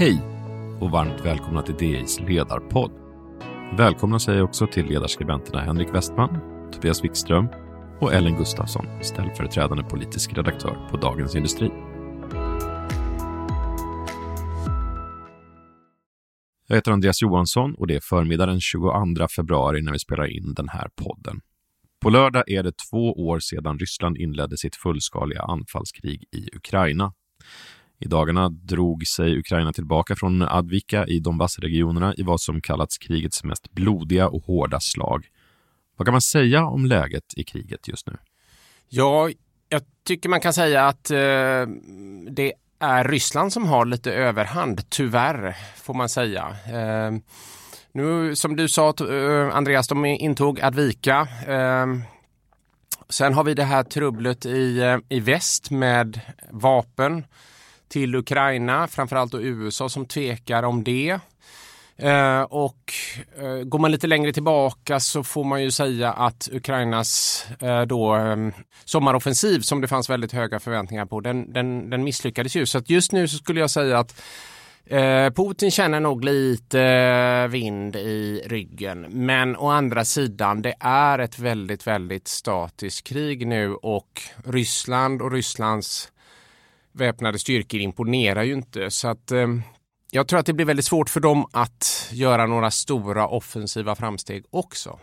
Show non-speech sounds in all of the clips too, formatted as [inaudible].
Hej och varmt välkomna till DIs ledarpodd. Välkomna säger jag också till ledarskribenterna Henrik Westman, Tobias Wikström och Ellen Gustafsson, ställföreträdande politisk redaktör på Dagens Industri. Jag heter Andreas Johansson och det är förmiddagen 22 februari när vi spelar in den här podden. På lördag är det två år sedan Ryssland inledde sitt fullskaliga anfallskrig i Ukraina. I dagarna drog sig Ukraina tillbaka från Advika i Donbassregionerna i vad som kallats krigets mest blodiga och hårda slag. Vad kan man säga om läget i kriget just nu? Ja, jag tycker man kan säga att eh, det är Ryssland som har lite överhand, tyvärr får man säga. Eh, nu som du sa eh, Andreas, de intog Advika. Eh, sen har vi det här trubblet i, eh, i väst med vapen till Ukraina, framförallt då USA som tvekar om det. Eh, och eh, går man lite längre tillbaka så får man ju säga att Ukrainas eh, då, ehm, sommaroffensiv som det fanns väldigt höga förväntningar på, den, den, den misslyckades ju. Så att just nu så skulle jag säga att eh, Putin känner nog lite vind i ryggen. Men å andra sidan, det är ett väldigt, väldigt statiskt krig nu och Ryssland och Rysslands väpnade styrkor imponerar ju inte. Så att eh, jag tror att det blir väldigt svårt för dem att göra några stora offensiva framsteg också.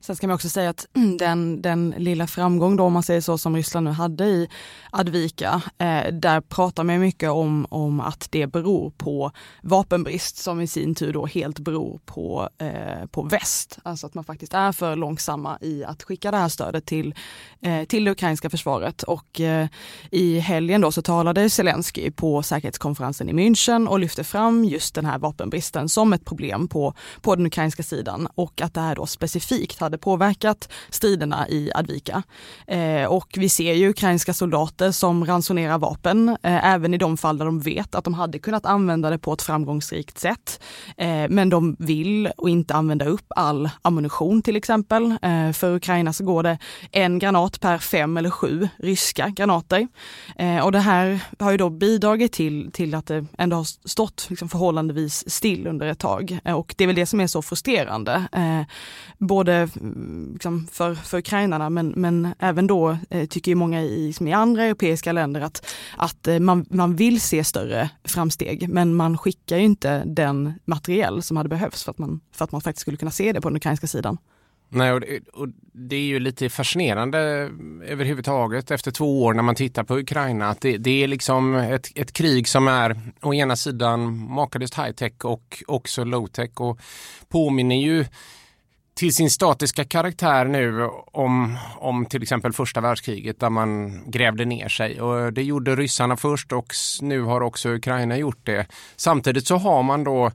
Sen ska man också säga att [clears throat] den, den lilla framgång då, om man säger så, som Ryssland nu hade i Advika, eh, där pratar man mycket om, om att det beror på vapenbrist som i sin tur då helt beror på, eh, på väst. Alltså att man faktiskt är för långsamma i att skicka det här stödet till, eh, till det ukrainska försvaret. Och eh, i helgen då så talade Zelensky på säkerhetskonferensen i München och lyfte fram just den här vapenbristen som ett problem på, på den ukrainska sidan och att det här då specifikt hade påverkat striderna i Advika. Eh, och vi ser ju ukrainska soldater som ransonerar vapen, eh, även i de fall där de vet att de hade kunnat använda det på ett framgångsrikt sätt. Eh, men de vill och inte använda upp all ammunition till exempel. Eh, för Ukraina så går det en granat per fem eller sju ryska granater. Eh, och det här har ju då bidragit till, till att det ändå har stått liksom förhållandevis still under ett tag. Eh, och det är väl det som är så frustrerande. Eh, både Eh, liksom för, för ukrainarna men, men även då eh, tycker ju många i, liksom i andra europeiska länder att, att eh, man, man vill se större framsteg men man skickar ju inte den materiell som hade behövts för att man, för att man faktiskt skulle kunna se det på den ukrainska sidan. Nej, och det, och det, är ju lite fascinerande överhuvudtaget efter två år när man tittar på Ukraina. Att det, det är liksom ett, ett, krig som är å ena sidan makalöst high tech och också low tech och påminner ju till sin statiska karaktär nu om, om till exempel första världskriget där man grävde ner sig. Och det gjorde ryssarna först och nu har också Ukraina gjort det. Samtidigt så har man då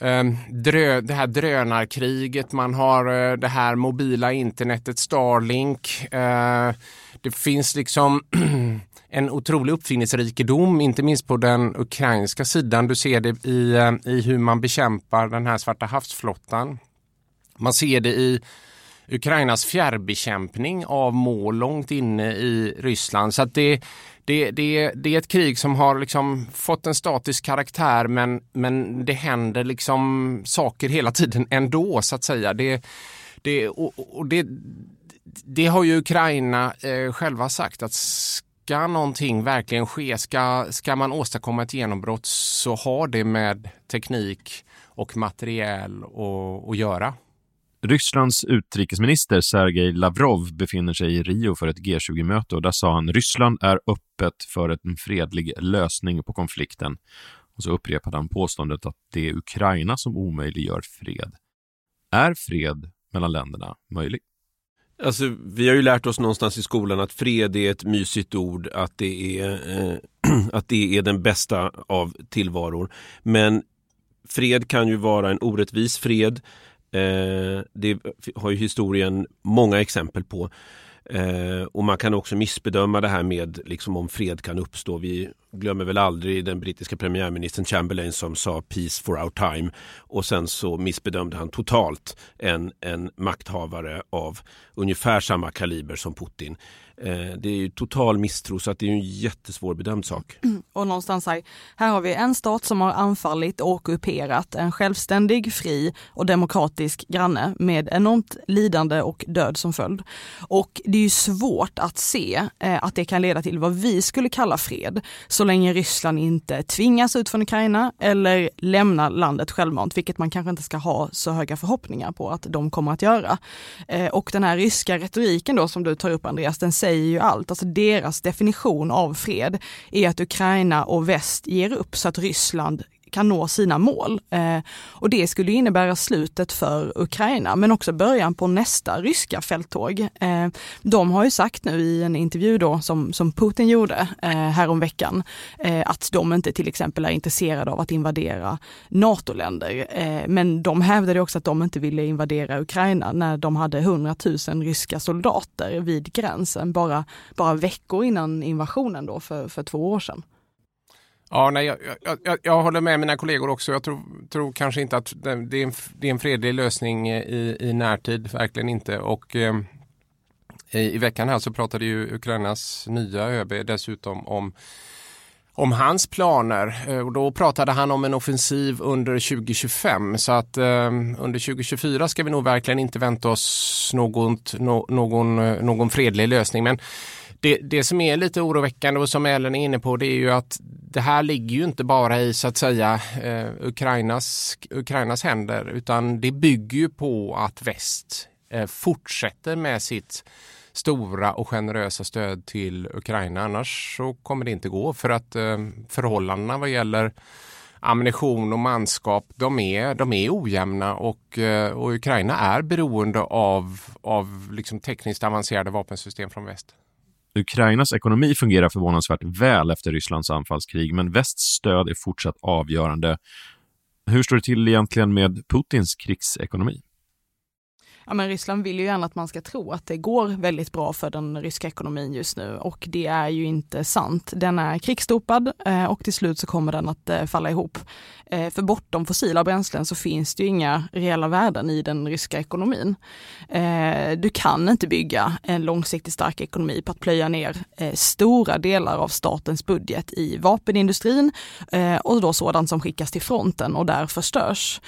eh, drö, det här drönarkriget, man har eh, det här mobila internetet Starlink. Eh, det finns liksom [clears throat] en otrolig uppfinningsrikedom, inte minst på den ukrainska sidan. Du ser det i, i hur man bekämpar den här svarta havsflottan. Man ser det i Ukrainas fjärrbekämpning av mål långt inne i Ryssland. Så att det, det, det, det är ett krig som har liksom fått en statisk karaktär men, men det händer liksom saker hela tiden ändå så att säga. Det, det, och, och det, det har ju Ukraina eh, själva sagt att ska någonting verkligen ske, ska, ska man åstadkomma ett genombrott så har det med teknik och materiel att göra. Rysslands utrikesminister Sergej Lavrov befinner sig i Rio för ett G20-möte och där sa han Ryssland är öppet för en fredlig lösning på konflikten. Och så upprepade han påståendet att det är Ukraina som omöjliggör fred. Är fred mellan länderna möjlig? Alltså, vi har ju lärt oss någonstans i skolan att fred är ett mysigt ord, att det är, eh, [clears throat] att det är den bästa av tillvaror. Men fred kan ju vara en orättvis fred, Eh, det har ju historien många exempel på. Eh, och man kan också missbedöma det här med liksom om fred kan uppstå. Vi glömmer väl aldrig den brittiska premiärministern Chamberlain som sa peace for our time och sen så missbedömde han totalt en, en makthavare av ungefär samma kaliber som Putin. Eh, det är ju total misstro så att det är en jättesvår bedömd sak. Mm. Och någonstans här, här har vi en stat som har anfallit och ockuperat en självständig, fri och demokratisk granne med enormt lidande och död som följd. Och det är ju svårt att se eh, att det kan leda till vad vi skulle kalla fred så länge Ryssland inte tvingas ut från Ukraina eller lämnar landet självmant, vilket man kanske inte ska ha så höga förhoppningar på att de kommer att göra. Eh, och den här ryska retoriken då som du tar upp Andreas, den säger säger ju allt. Alltså deras definition av fred är att Ukraina och väst ger upp så att Ryssland kan nå sina mål. Eh, och det skulle innebära slutet för Ukraina, men också början på nästa ryska fälttåg. Eh, de har ju sagt nu i en intervju då som, som Putin gjorde eh, häromveckan, eh, att de inte till exempel är intresserade av att invadera NATO-länder. Eh, men de hävdade också att de inte ville invadera Ukraina när de hade 100 000 ryska soldater vid gränsen bara, bara veckor innan invasionen då för, för två år sedan. Ja, nej, jag, jag, jag, jag, håller med mina kollegor också. Jag tror, tror kanske inte att det, det, är en, det, är en, fredlig lösning i, i närtid, verkligen inte. Och eh, i, i, veckan här så pratade ju Ukrainas nya ÖB dessutom om om hans planer eh, och då pratade han om en offensiv under 2025 så att eh, under 2024 ska vi nog verkligen inte vänta oss något, no, någon, eh, någon fredlig lösning. Men det, det som är lite oroväckande och som Ellen är inne på det är ju att det här ligger ju inte bara i så att säga eh, Ukrainas, Ukrainas händer utan det bygger ju på att väst eh, fortsätter med sitt stora och generösa stöd till Ukraina. Annars så kommer det inte gå för att eh, förhållandena vad gäller ammunition och manskap de är, de är ojämna och, eh, och Ukraina är beroende av, av liksom tekniskt avancerade vapensystem från väst. Ukrainas ekonomi fungerar förvånansvärt väl efter Rysslands anfallskrig, men västs stöd är fortsatt avgörande. Hur står det till egentligen med Putins krigsekonomi? Ja, men Ryssland vill ju gärna att man ska tro att det går väldigt bra för den ryska ekonomin just nu och det är ju inte sant. Den är krigsdopad eh, och till slut så kommer den att eh, falla ihop. Eh, för bortom fossila bränslen så finns det ju inga reella värden i den ryska ekonomin. Eh, du kan inte bygga en långsiktigt stark ekonomi på att plöja ner eh, stora delar av statens budget i vapenindustrin eh, och då sådant som skickas till fronten och där förstörs.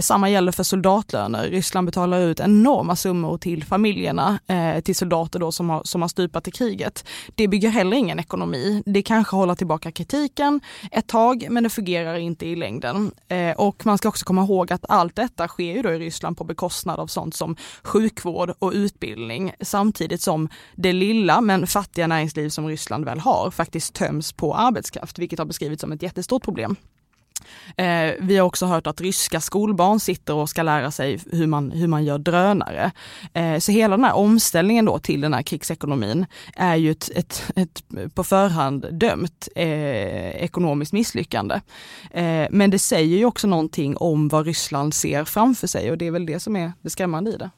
Samma gäller för soldatlöner. Ryssland betalar ut en enorma summor till familjerna, eh, till soldater då som har, som har stupat i kriget. Det bygger heller ingen ekonomi. Det kanske håller tillbaka kritiken ett tag, men det fungerar inte i längden. Eh, och man ska också komma ihåg att allt detta sker ju då i Ryssland på bekostnad av sånt som sjukvård och utbildning, samtidigt som det lilla men fattiga näringsliv som Ryssland väl har faktiskt töms på arbetskraft, vilket har beskrivits som ett jättestort problem. Eh, vi har också hört att ryska skolbarn sitter och ska lära sig hur man, hur man gör drönare. Eh, så hela den här omställningen då till den här krigsekonomin är ju ett, ett, ett på förhand dömt eh, ekonomiskt misslyckande. Eh, men det säger ju också någonting om vad Ryssland ser framför sig och det är väl det som är det skrämmande i det.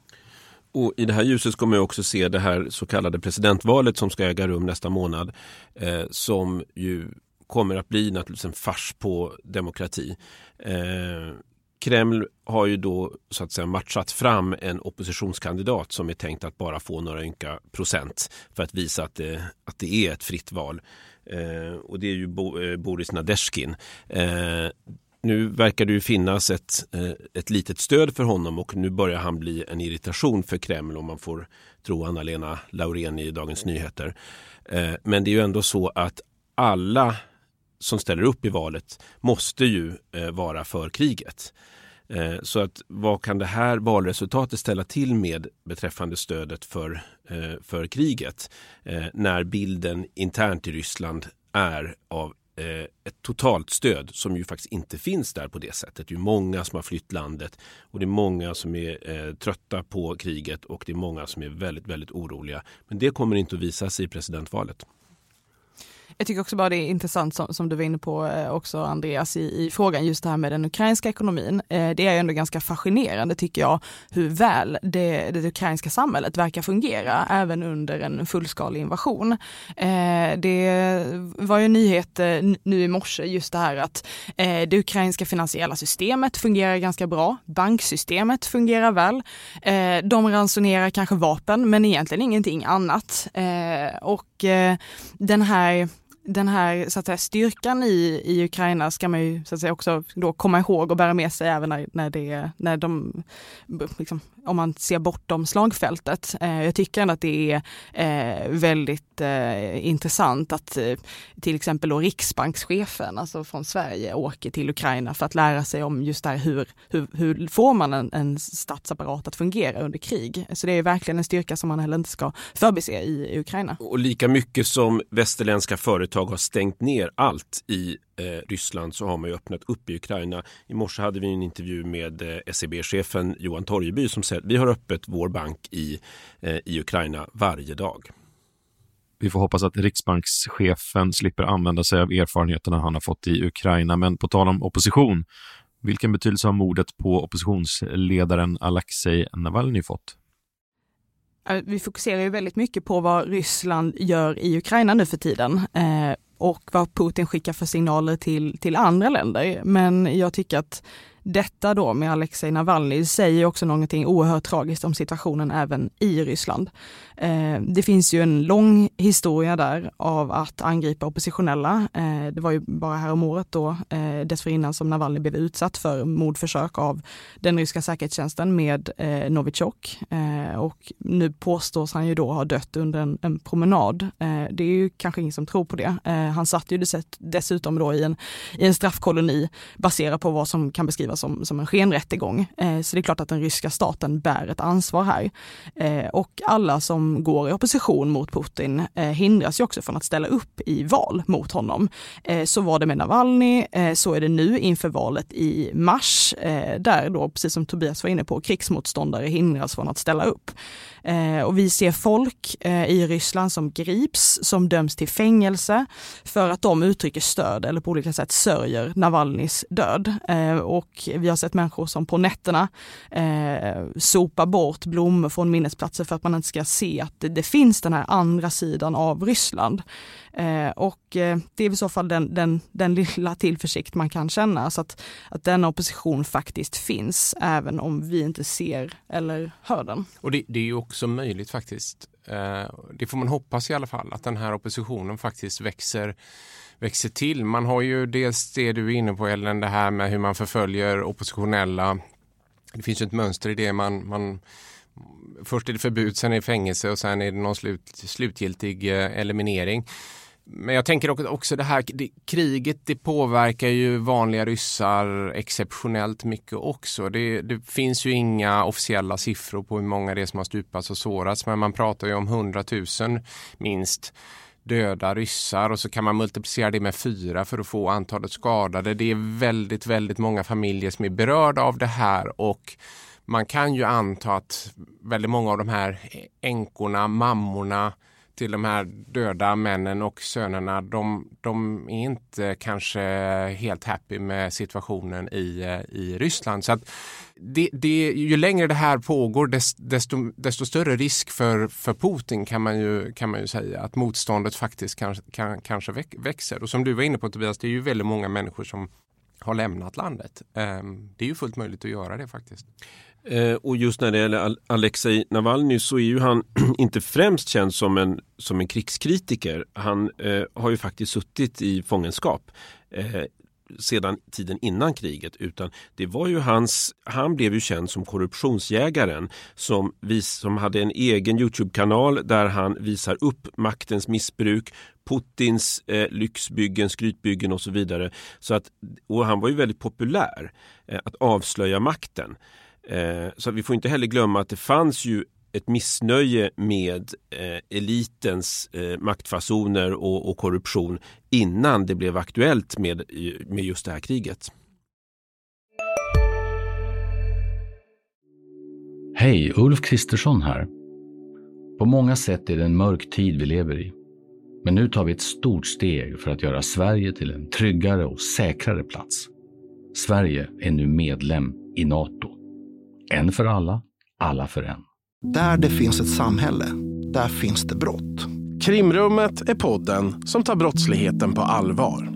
Och I det här ljuset ska man också se det här så kallade presidentvalet som ska äga rum nästa månad. Eh, som ju kommer att bli naturligtvis en fars på demokrati. Eh, Kreml har ju då så att säga matchat fram en oppositionskandidat som är tänkt att bara få några ynka procent för att visa att det, att det är ett fritt val. Eh, och det är ju Bo, eh, Boris Nadeshkin. Eh, nu verkar det ju finnas ett, eh, ett litet stöd för honom och nu börjar han bli en irritation för Kreml om man får tro Anna-Lena Laurén i Dagens Nyheter. Eh, men det är ju ändå så att alla som ställer upp i valet måste ju eh, vara för kriget. Eh, så att vad kan det här valresultatet ställa till med beträffande stödet för, eh, för kriget? Eh, när bilden internt i Ryssland är av eh, ett totalt stöd som ju faktiskt inte finns där på det sättet. Det är många som har flytt landet och det är många som är eh, trötta på kriget och det är många som är väldigt, väldigt oroliga. Men det kommer inte att visa sig i presidentvalet. Jag tycker också bara det är intressant som, som du var inne på eh, också Andreas i, i, frågan, just det här med den ukrainska ekonomin. Eh, det är ändå ganska fascinerande tycker jag hur väl det, det ukrainska samhället verkar fungera även under en fullskalig invasion. Eh, det var ju nyhet eh, nu i morse just det här att eh, det ukrainska finansiella systemet fungerar ganska bra. Banksystemet fungerar väl. Eh, de ransonerar kanske vapen men egentligen ingenting annat. Eh, och eh, den här den här så att säga, styrkan i, i Ukraina ska man ju så att säga, också då komma ihåg och bära med sig även när, när, det, när de, liksom, om man ser bortom slagfältet. Eh, jag tycker ändå att det är eh, väldigt eh, intressant att till exempel då riksbankschefen, alltså från Sverige, åker till Ukraina för att lära sig om just det här hur, hur, hur får man en, en statsapparat att fungera under krig. Så det är verkligen en styrka som man heller inte ska förbise i, Ukraina. Och lika mycket som västerländska företag har stängt ner allt i Eh, Ryssland så har man ju öppnat upp i Ukraina. I morse hade vi en intervju med eh, SEB-chefen Johan Torgeby som säger att vi har öppet vår bank i, eh, i Ukraina varje dag. Vi får hoppas att riksbankschefen slipper använda sig av erfarenheterna han har fått i Ukraina. Men på tal om opposition, vilken betydelse har mordet på oppositionsledaren Alexej Navalny fått? Äh, vi fokuserar ju väldigt mycket på vad Ryssland gör i Ukraina nu för tiden eh, och vad Putin skickar för signaler till, till andra länder. Men jag tycker att detta då med Alexej Navalny säger också någonting oerhört tragiskt om situationen även i Ryssland. Eh, det finns ju en lång historia där av att angripa oppositionella. Eh, det var ju bara här om året då eh, dessförinnan som Navalny blev utsatt för mordförsök av den ryska säkerhetstjänsten med Novichok. Och nu påstås han ju då ha dött under en, promenad. Det är ju kanske ingen som tror på det. Han satt ju dessutom då i en, i en straffkoloni baserat på vad som kan beskrivas som, som en skenrättegång. Eh, så det är klart att den ryska staten bär ett ansvar här. Eh, och alla som går i opposition mot Putin eh, hindras ju också från att ställa upp i val mot honom. Eh, så var det med Navalny, eh, så är det nu inför valet i mars, eh, där då, precis som Tobias var inne på, krigsmotståndare hindras från att ställa upp. Eh, och vi ser folk eh, i Ryssland som grips, som döms till fängelse för att de uttrycker stöd eller på olika sätt sörjer Navalnys död. Eh, och vi har sett människor som på nätterna eh, sopar bort blommor från minnesplatser för att man inte ska se att det, det finns den här andra sidan av Ryssland. Eh, och eh, det är i så fall den, den, den lilla tillförsikt man kan känna, så att, att denna opposition faktiskt finns, även om vi inte ser eller hör den. Och det, det är ju också möjligt faktiskt, eh, det får man hoppas i alla fall, att den här oppositionen faktiskt växer växer till. Man har ju dels det du är inne på Ellen, det här med hur man förföljer oppositionella. Det finns ju ett mönster i det. Man, man, först är det förbud, sen är det fängelse och sen är det någon slut, slutgiltig eh, eliminering. Men jag tänker också det här det, kriget det påverkar ju vanliga ryssar exceptionellt mycket också. Det, det, finns ju inga officiella siffror på hur många det är som har stupats och sårats men man pratar ju om 100 000 minst döda ryssar och så kan man multiplicera det med fyra för att få antalet skadade. Det är väldigt, väldigt många familjer som är berörda av det här och man kan ju anta att väldigt många av de här änkorna, mammorna, till de här döda männen och sönerna, de, de är inte kanske helt happy med situationen i, eh, i Ryssland. Så att det, det, ju längre det här pågår desto, desto större risk för, för Putin kan man, ju, kan man ju säga att motståndet faktiskt kan, kan, kanske växer. Och som du var inne på Tobias, det är ju väldigt många människor som har lämnat landet. Ehm, det är ju fullt möjligt att göra det faktiskt. Eh, och just när det gäller Alexej Navalny så är ju han [clears throat] inte främst känd som en, som en krigskritiker. Han eh, har ju faktiskt suttit i fångenskap eh, sedan tiden innan kriget utan det var ju hans, han blev ju känd som korruptionsjägaren som, vis, som hade en egen Youtube-kanal där han visar upp maktens missbruk, Putins eh, lyxbyggen, skrytbyggen och så vidare. Så att, och han var ju väldigt populär eh, att avslöja makten. Eh, så vi får inte heller glömma att det fanns ju ett missnöje med eh, elitens eh, maktfasoner och, och, korruption innan det blev aktuellt med, med just det här kriget. Hej, Ulf Kristersson här. På många sätt är det en mörk tid vi lever i. Men nu tar vi ett stort steg för att göra Sverige till en tryggare och säkrare plats. Sverige är nu medlem i Nato. En för alla, alla för en. Där det finns ett samhälle, där finns det brott. Krimrummet är podden som tar brottsligheten på allvar.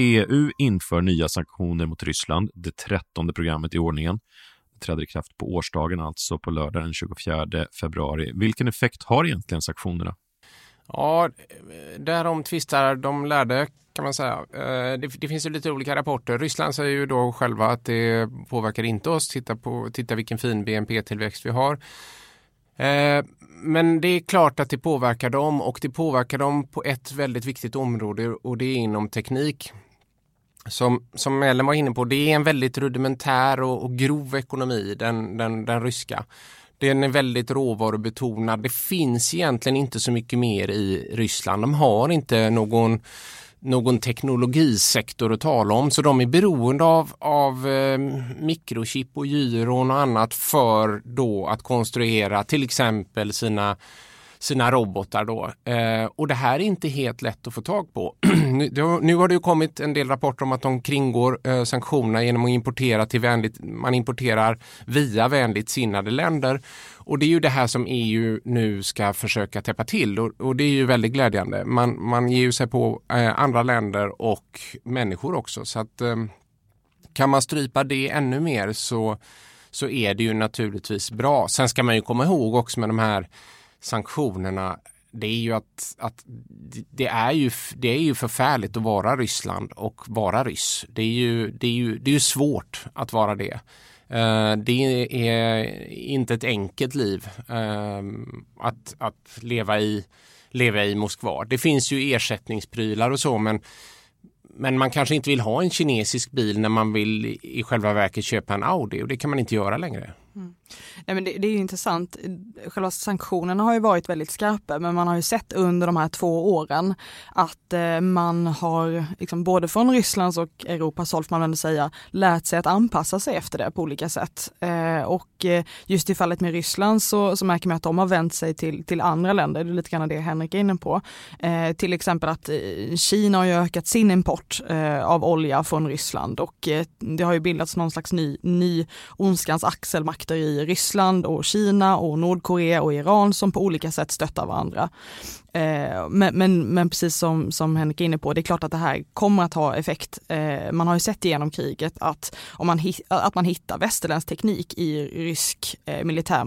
EU inför nya sanktioner mot Ryssland, det trettonde programmet i ordningen. Det träder i kraft på årsdagen, alltså på lördag den 24 februari. Vilken effekt har egentligen sanktionerna? Ja, därom tvistar de lärde kan man säga. Eh, det, det, finns ju lite olika rapporter. Ryssland säger ju då själva att det påverkar inte oss. Titta, på, titta vilken fin BNP-tillväxt vi har. Eh, men det är klart att det påverkar dem och det påverkar dem på ett väldigt viktigt område och det är inom teknik som, som Ellen var inne på, det är en väldigt rudimentär och, och grov ekonomi, den, den, den ryska. Den är väldigt råvarubetonad. Det finns egentligen inte så mycket mer i Ryssland. De har inte någon, någon teknologisektor att tala om så de är beroende av, av eh, mikrochip och gyron och annat för då att konstruera till exempel sina sina robotar då. Eh, och det här är inte helt lätt att få tag på. [clears throat] nu, har det ju kommit en del rapporter om att de kringgår eh, sanktionerna genom att importera till vänligt, man importerar via vänligt sinnade länder. Och det är ju det här som EU nu ska försöka täppa till och, och det är ju väldigt glädjande. Man, man ger ju sig på eh, andra länder och människor också. Så att eh, kan man strypa det ännu mer så, så är det ju naturligtvis bra. Sen ska man ju komma ihåg också med de här sanktionerna det är ju att, att det, är ju, det är ju förfärligt att vara Ryssland och vara ryss. Det är ju, det är ju, det är ju svårt att vara det. Uh, det är inte ett enkelt liv uh, att, att leva, i, leva i Moskva. Det finns ju ersättningsprylar och så men men man kanske inte vill ha en kinesisk bil när man vill i själva verket köpa en Audi och det kan man inte göra längre. Mm. Nej, men det, det, är intressant. Själva sanktionerna har ju varit väldigt skarpa men man har ju sett under de här två åren att eh, man har, liksom, både från Rysslands och Europas håll får man ändå säga, lärt sig att anpassa sig efter det på olika sätt. Eh, och eh, just i fallet med Ryssland så, så märker man att de har vänt sig till, till andra länder, det är lite grann det Henrik är inne på. Eh, till exempel att eh, Kina har ju ökat sin import eh, av olja från Ryssland och eh, det har ju bildats någon slags ny, ny ondskans axelmakter i Ryssland och Kina och Nordkorea och Iran som på olika sätt stöttar varandra. Eh, men, men, men, precis som, som Henrik är inne på, det är klart att det här kommer att ha effekt. Eh, man har ju sett genom kriget att, om man, att man hittar västerländsk teknik i rysk eh, militär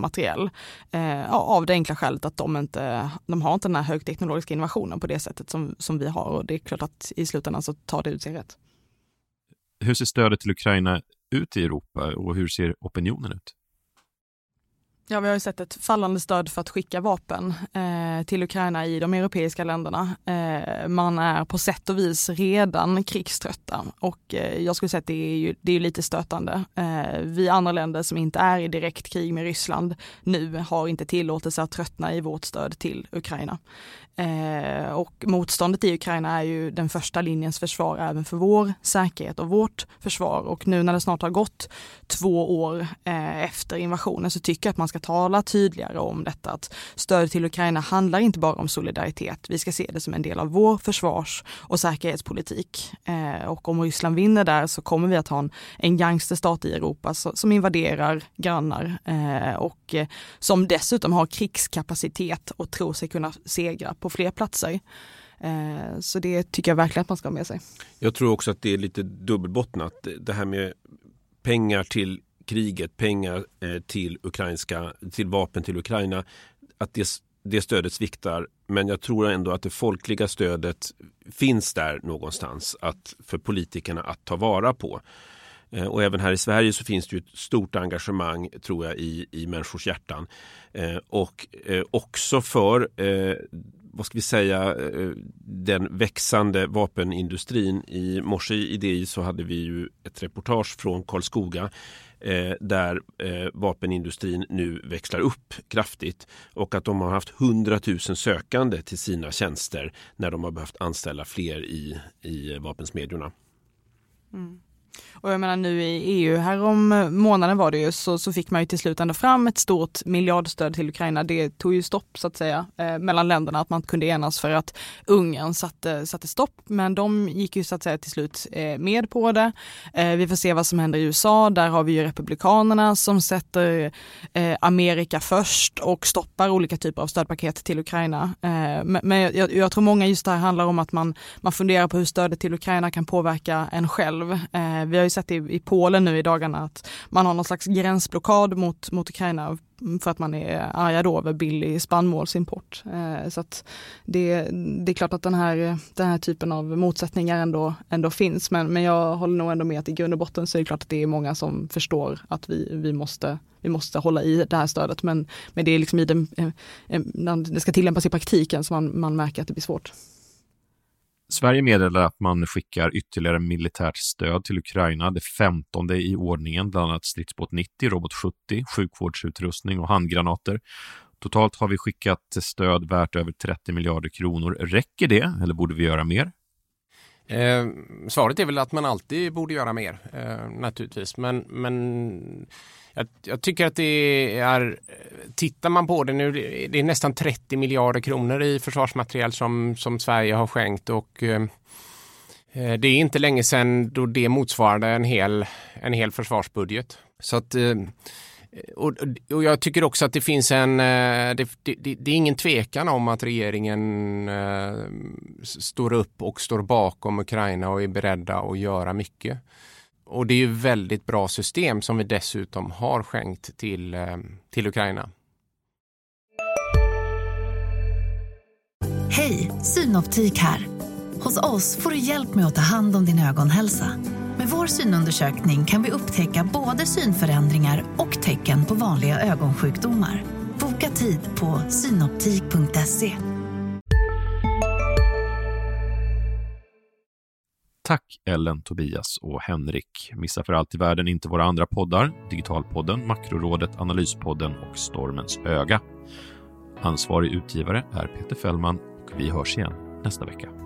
eh, av det enkla skälet att de inte de har inte den här högteknologiska innovationen på det sättet som, som vi har och det är klart att i slutändan så tar det ut sin rätt. Hur ser stödet till Ukraina ut i Europa och hur ser opinionen ut? Ja, vi har ju sett ett fallande stöd för att skicka vapen eh, till Ukraina i de europeiska länderna. Eh, man är på sätt och vis redan krigströtta och eh, jag skulle säga att det är ju, det är lite stötande. Eh, vi andra länder som inte är i direkt krig med Ryssland nu har inte tillåtelse att tröttna i vårt stöd till Ukraina. Eh, och motståndet i Ukraina är ju den första linjens försvar även för vår säkerhet och vårt försvar. Och nu när det snart har gått två år eh, efter invasionen så tycker jag att man ska tala tydligare om detta. Att stöd till Ukraina handlar inte bara om solidaritet. Vi ska se det som en del av vår försvars och säkerhetspolitik. Eh, och om Ryssland vinner där så kommer vi att ha en, en gangsterstat i Europa så, som invaderar grannar eh, och eh, som dessutom har krigskapacitet och tror sig kunna segra på fler platser. Eh, så det tycker jag verkligen att man ska ha med sig. Jag tror också att det är lite dubbelbottnat. Det här med pengar till kriget, pengar eh, till, ukrainska, till vapen till Ukraina. Att det, det stödet sviktar. Men jag tror ändå att det folkliga stödet finns där någonstans att, för politikerna att ta vara på. Eh, och även här i Sverige så finns det ju ett stort engagemang tror jag i, i människors hjärtan. Eh, och eh, också för eh, vad ska vi säga, den växande vapenindustrin. I morse i DI så hade vi ju ett reportage från Karlskoga eh, där eh, vapenindustrin nu växlar upp kraftigt och att de har haft 100 000 sökande till sina tjänster när de har behövt anställa fler i, i vapensmedjorna. Mm. Och jag menar nu i EU härom eh, månaden var det ju så, så fick man ju till slut ändå fram ett stort miljardstöd till Ukraina. Det tog ju stopp så att säga eh, mellan länderna att man kunde enas för att Ungern satte, satte stopp. Men de gick ju så att säga till slut eh, med på det. Eh, vi får se vad som händer i USA. Där har vi ju republikanerna som sätter eh, Amerika först och stoppar olika typer av stödpaket till Ukraina. Eh, men, men jag, jag, tror många just det här handlar om att man, man funderar på hur stödet till Ukraina kan påverka en själv. Eh, Eh, vi har ju sett i, i Polen nu i dagarna att man har någon slags gränsblockad mot, mot Ukraina för att man är arga då över billig spannmålsimport. Eh, så att det, det är klart att den här, den här typen av motsättningar ändå, ändå finns. Men, men jag håller nog ändå med att i grund och botten så är det klart att det är många som förstår att vi, vi, måste, vi måste hålla i det här stödet. Men, men det är liksom i den, eh, när det ska tillämpas i praktiken som man, man märker att det blir svårt. Sverige meddelar att man skickar ytterligare militärt stöd till Ukraina, det femtonde i ordningen, bland annat stridsbåt 90, robot 70, sjukvårdsutrustning och handgranater. Totalt har vi skickat stöd värt över 30 miljarder kronor. Räcker det eller borde vi göra mer? Eh, svaret är väl att man alltid borde göra mer eh, naturligtvis. Men, men jag, jag, tycker att det är, tittar man på det nu, det är nästan 30 miljarder kronor i försvarsmateriel som, som Sverige har skänkt och eh, eh, det är inte länge sedan då det motsvarade en hel, en hel försvarsbudget. Så att eh, Eh, och, och, jag tycker också att det finns en, eh, det, det, det, är ingen tvekan om att regeringen eh, står upp och står bakom Ukraina och är beredda att göra mycket. Och det är ju väldigt bra system som vi dessutom har skänkt till, till Ukraina. Hej, Synoptik här. Hos oss får du hjälp med att ta hand om din ögonhälsa. Med vår synundersökning kan vi upptäcka både synförändringar och tecken på vanliga ögonsjukdomar. Boka tid på synoptik.se. Tack Ellen, Tobias och Henrik. Missa för allt i världen inte våra andra poddar, Digitalpodden, Makrorådet, Analyspodden och Stormens öga. Ansvarig utgivare är Peter Fällman och vi hörs igen nästa vecka.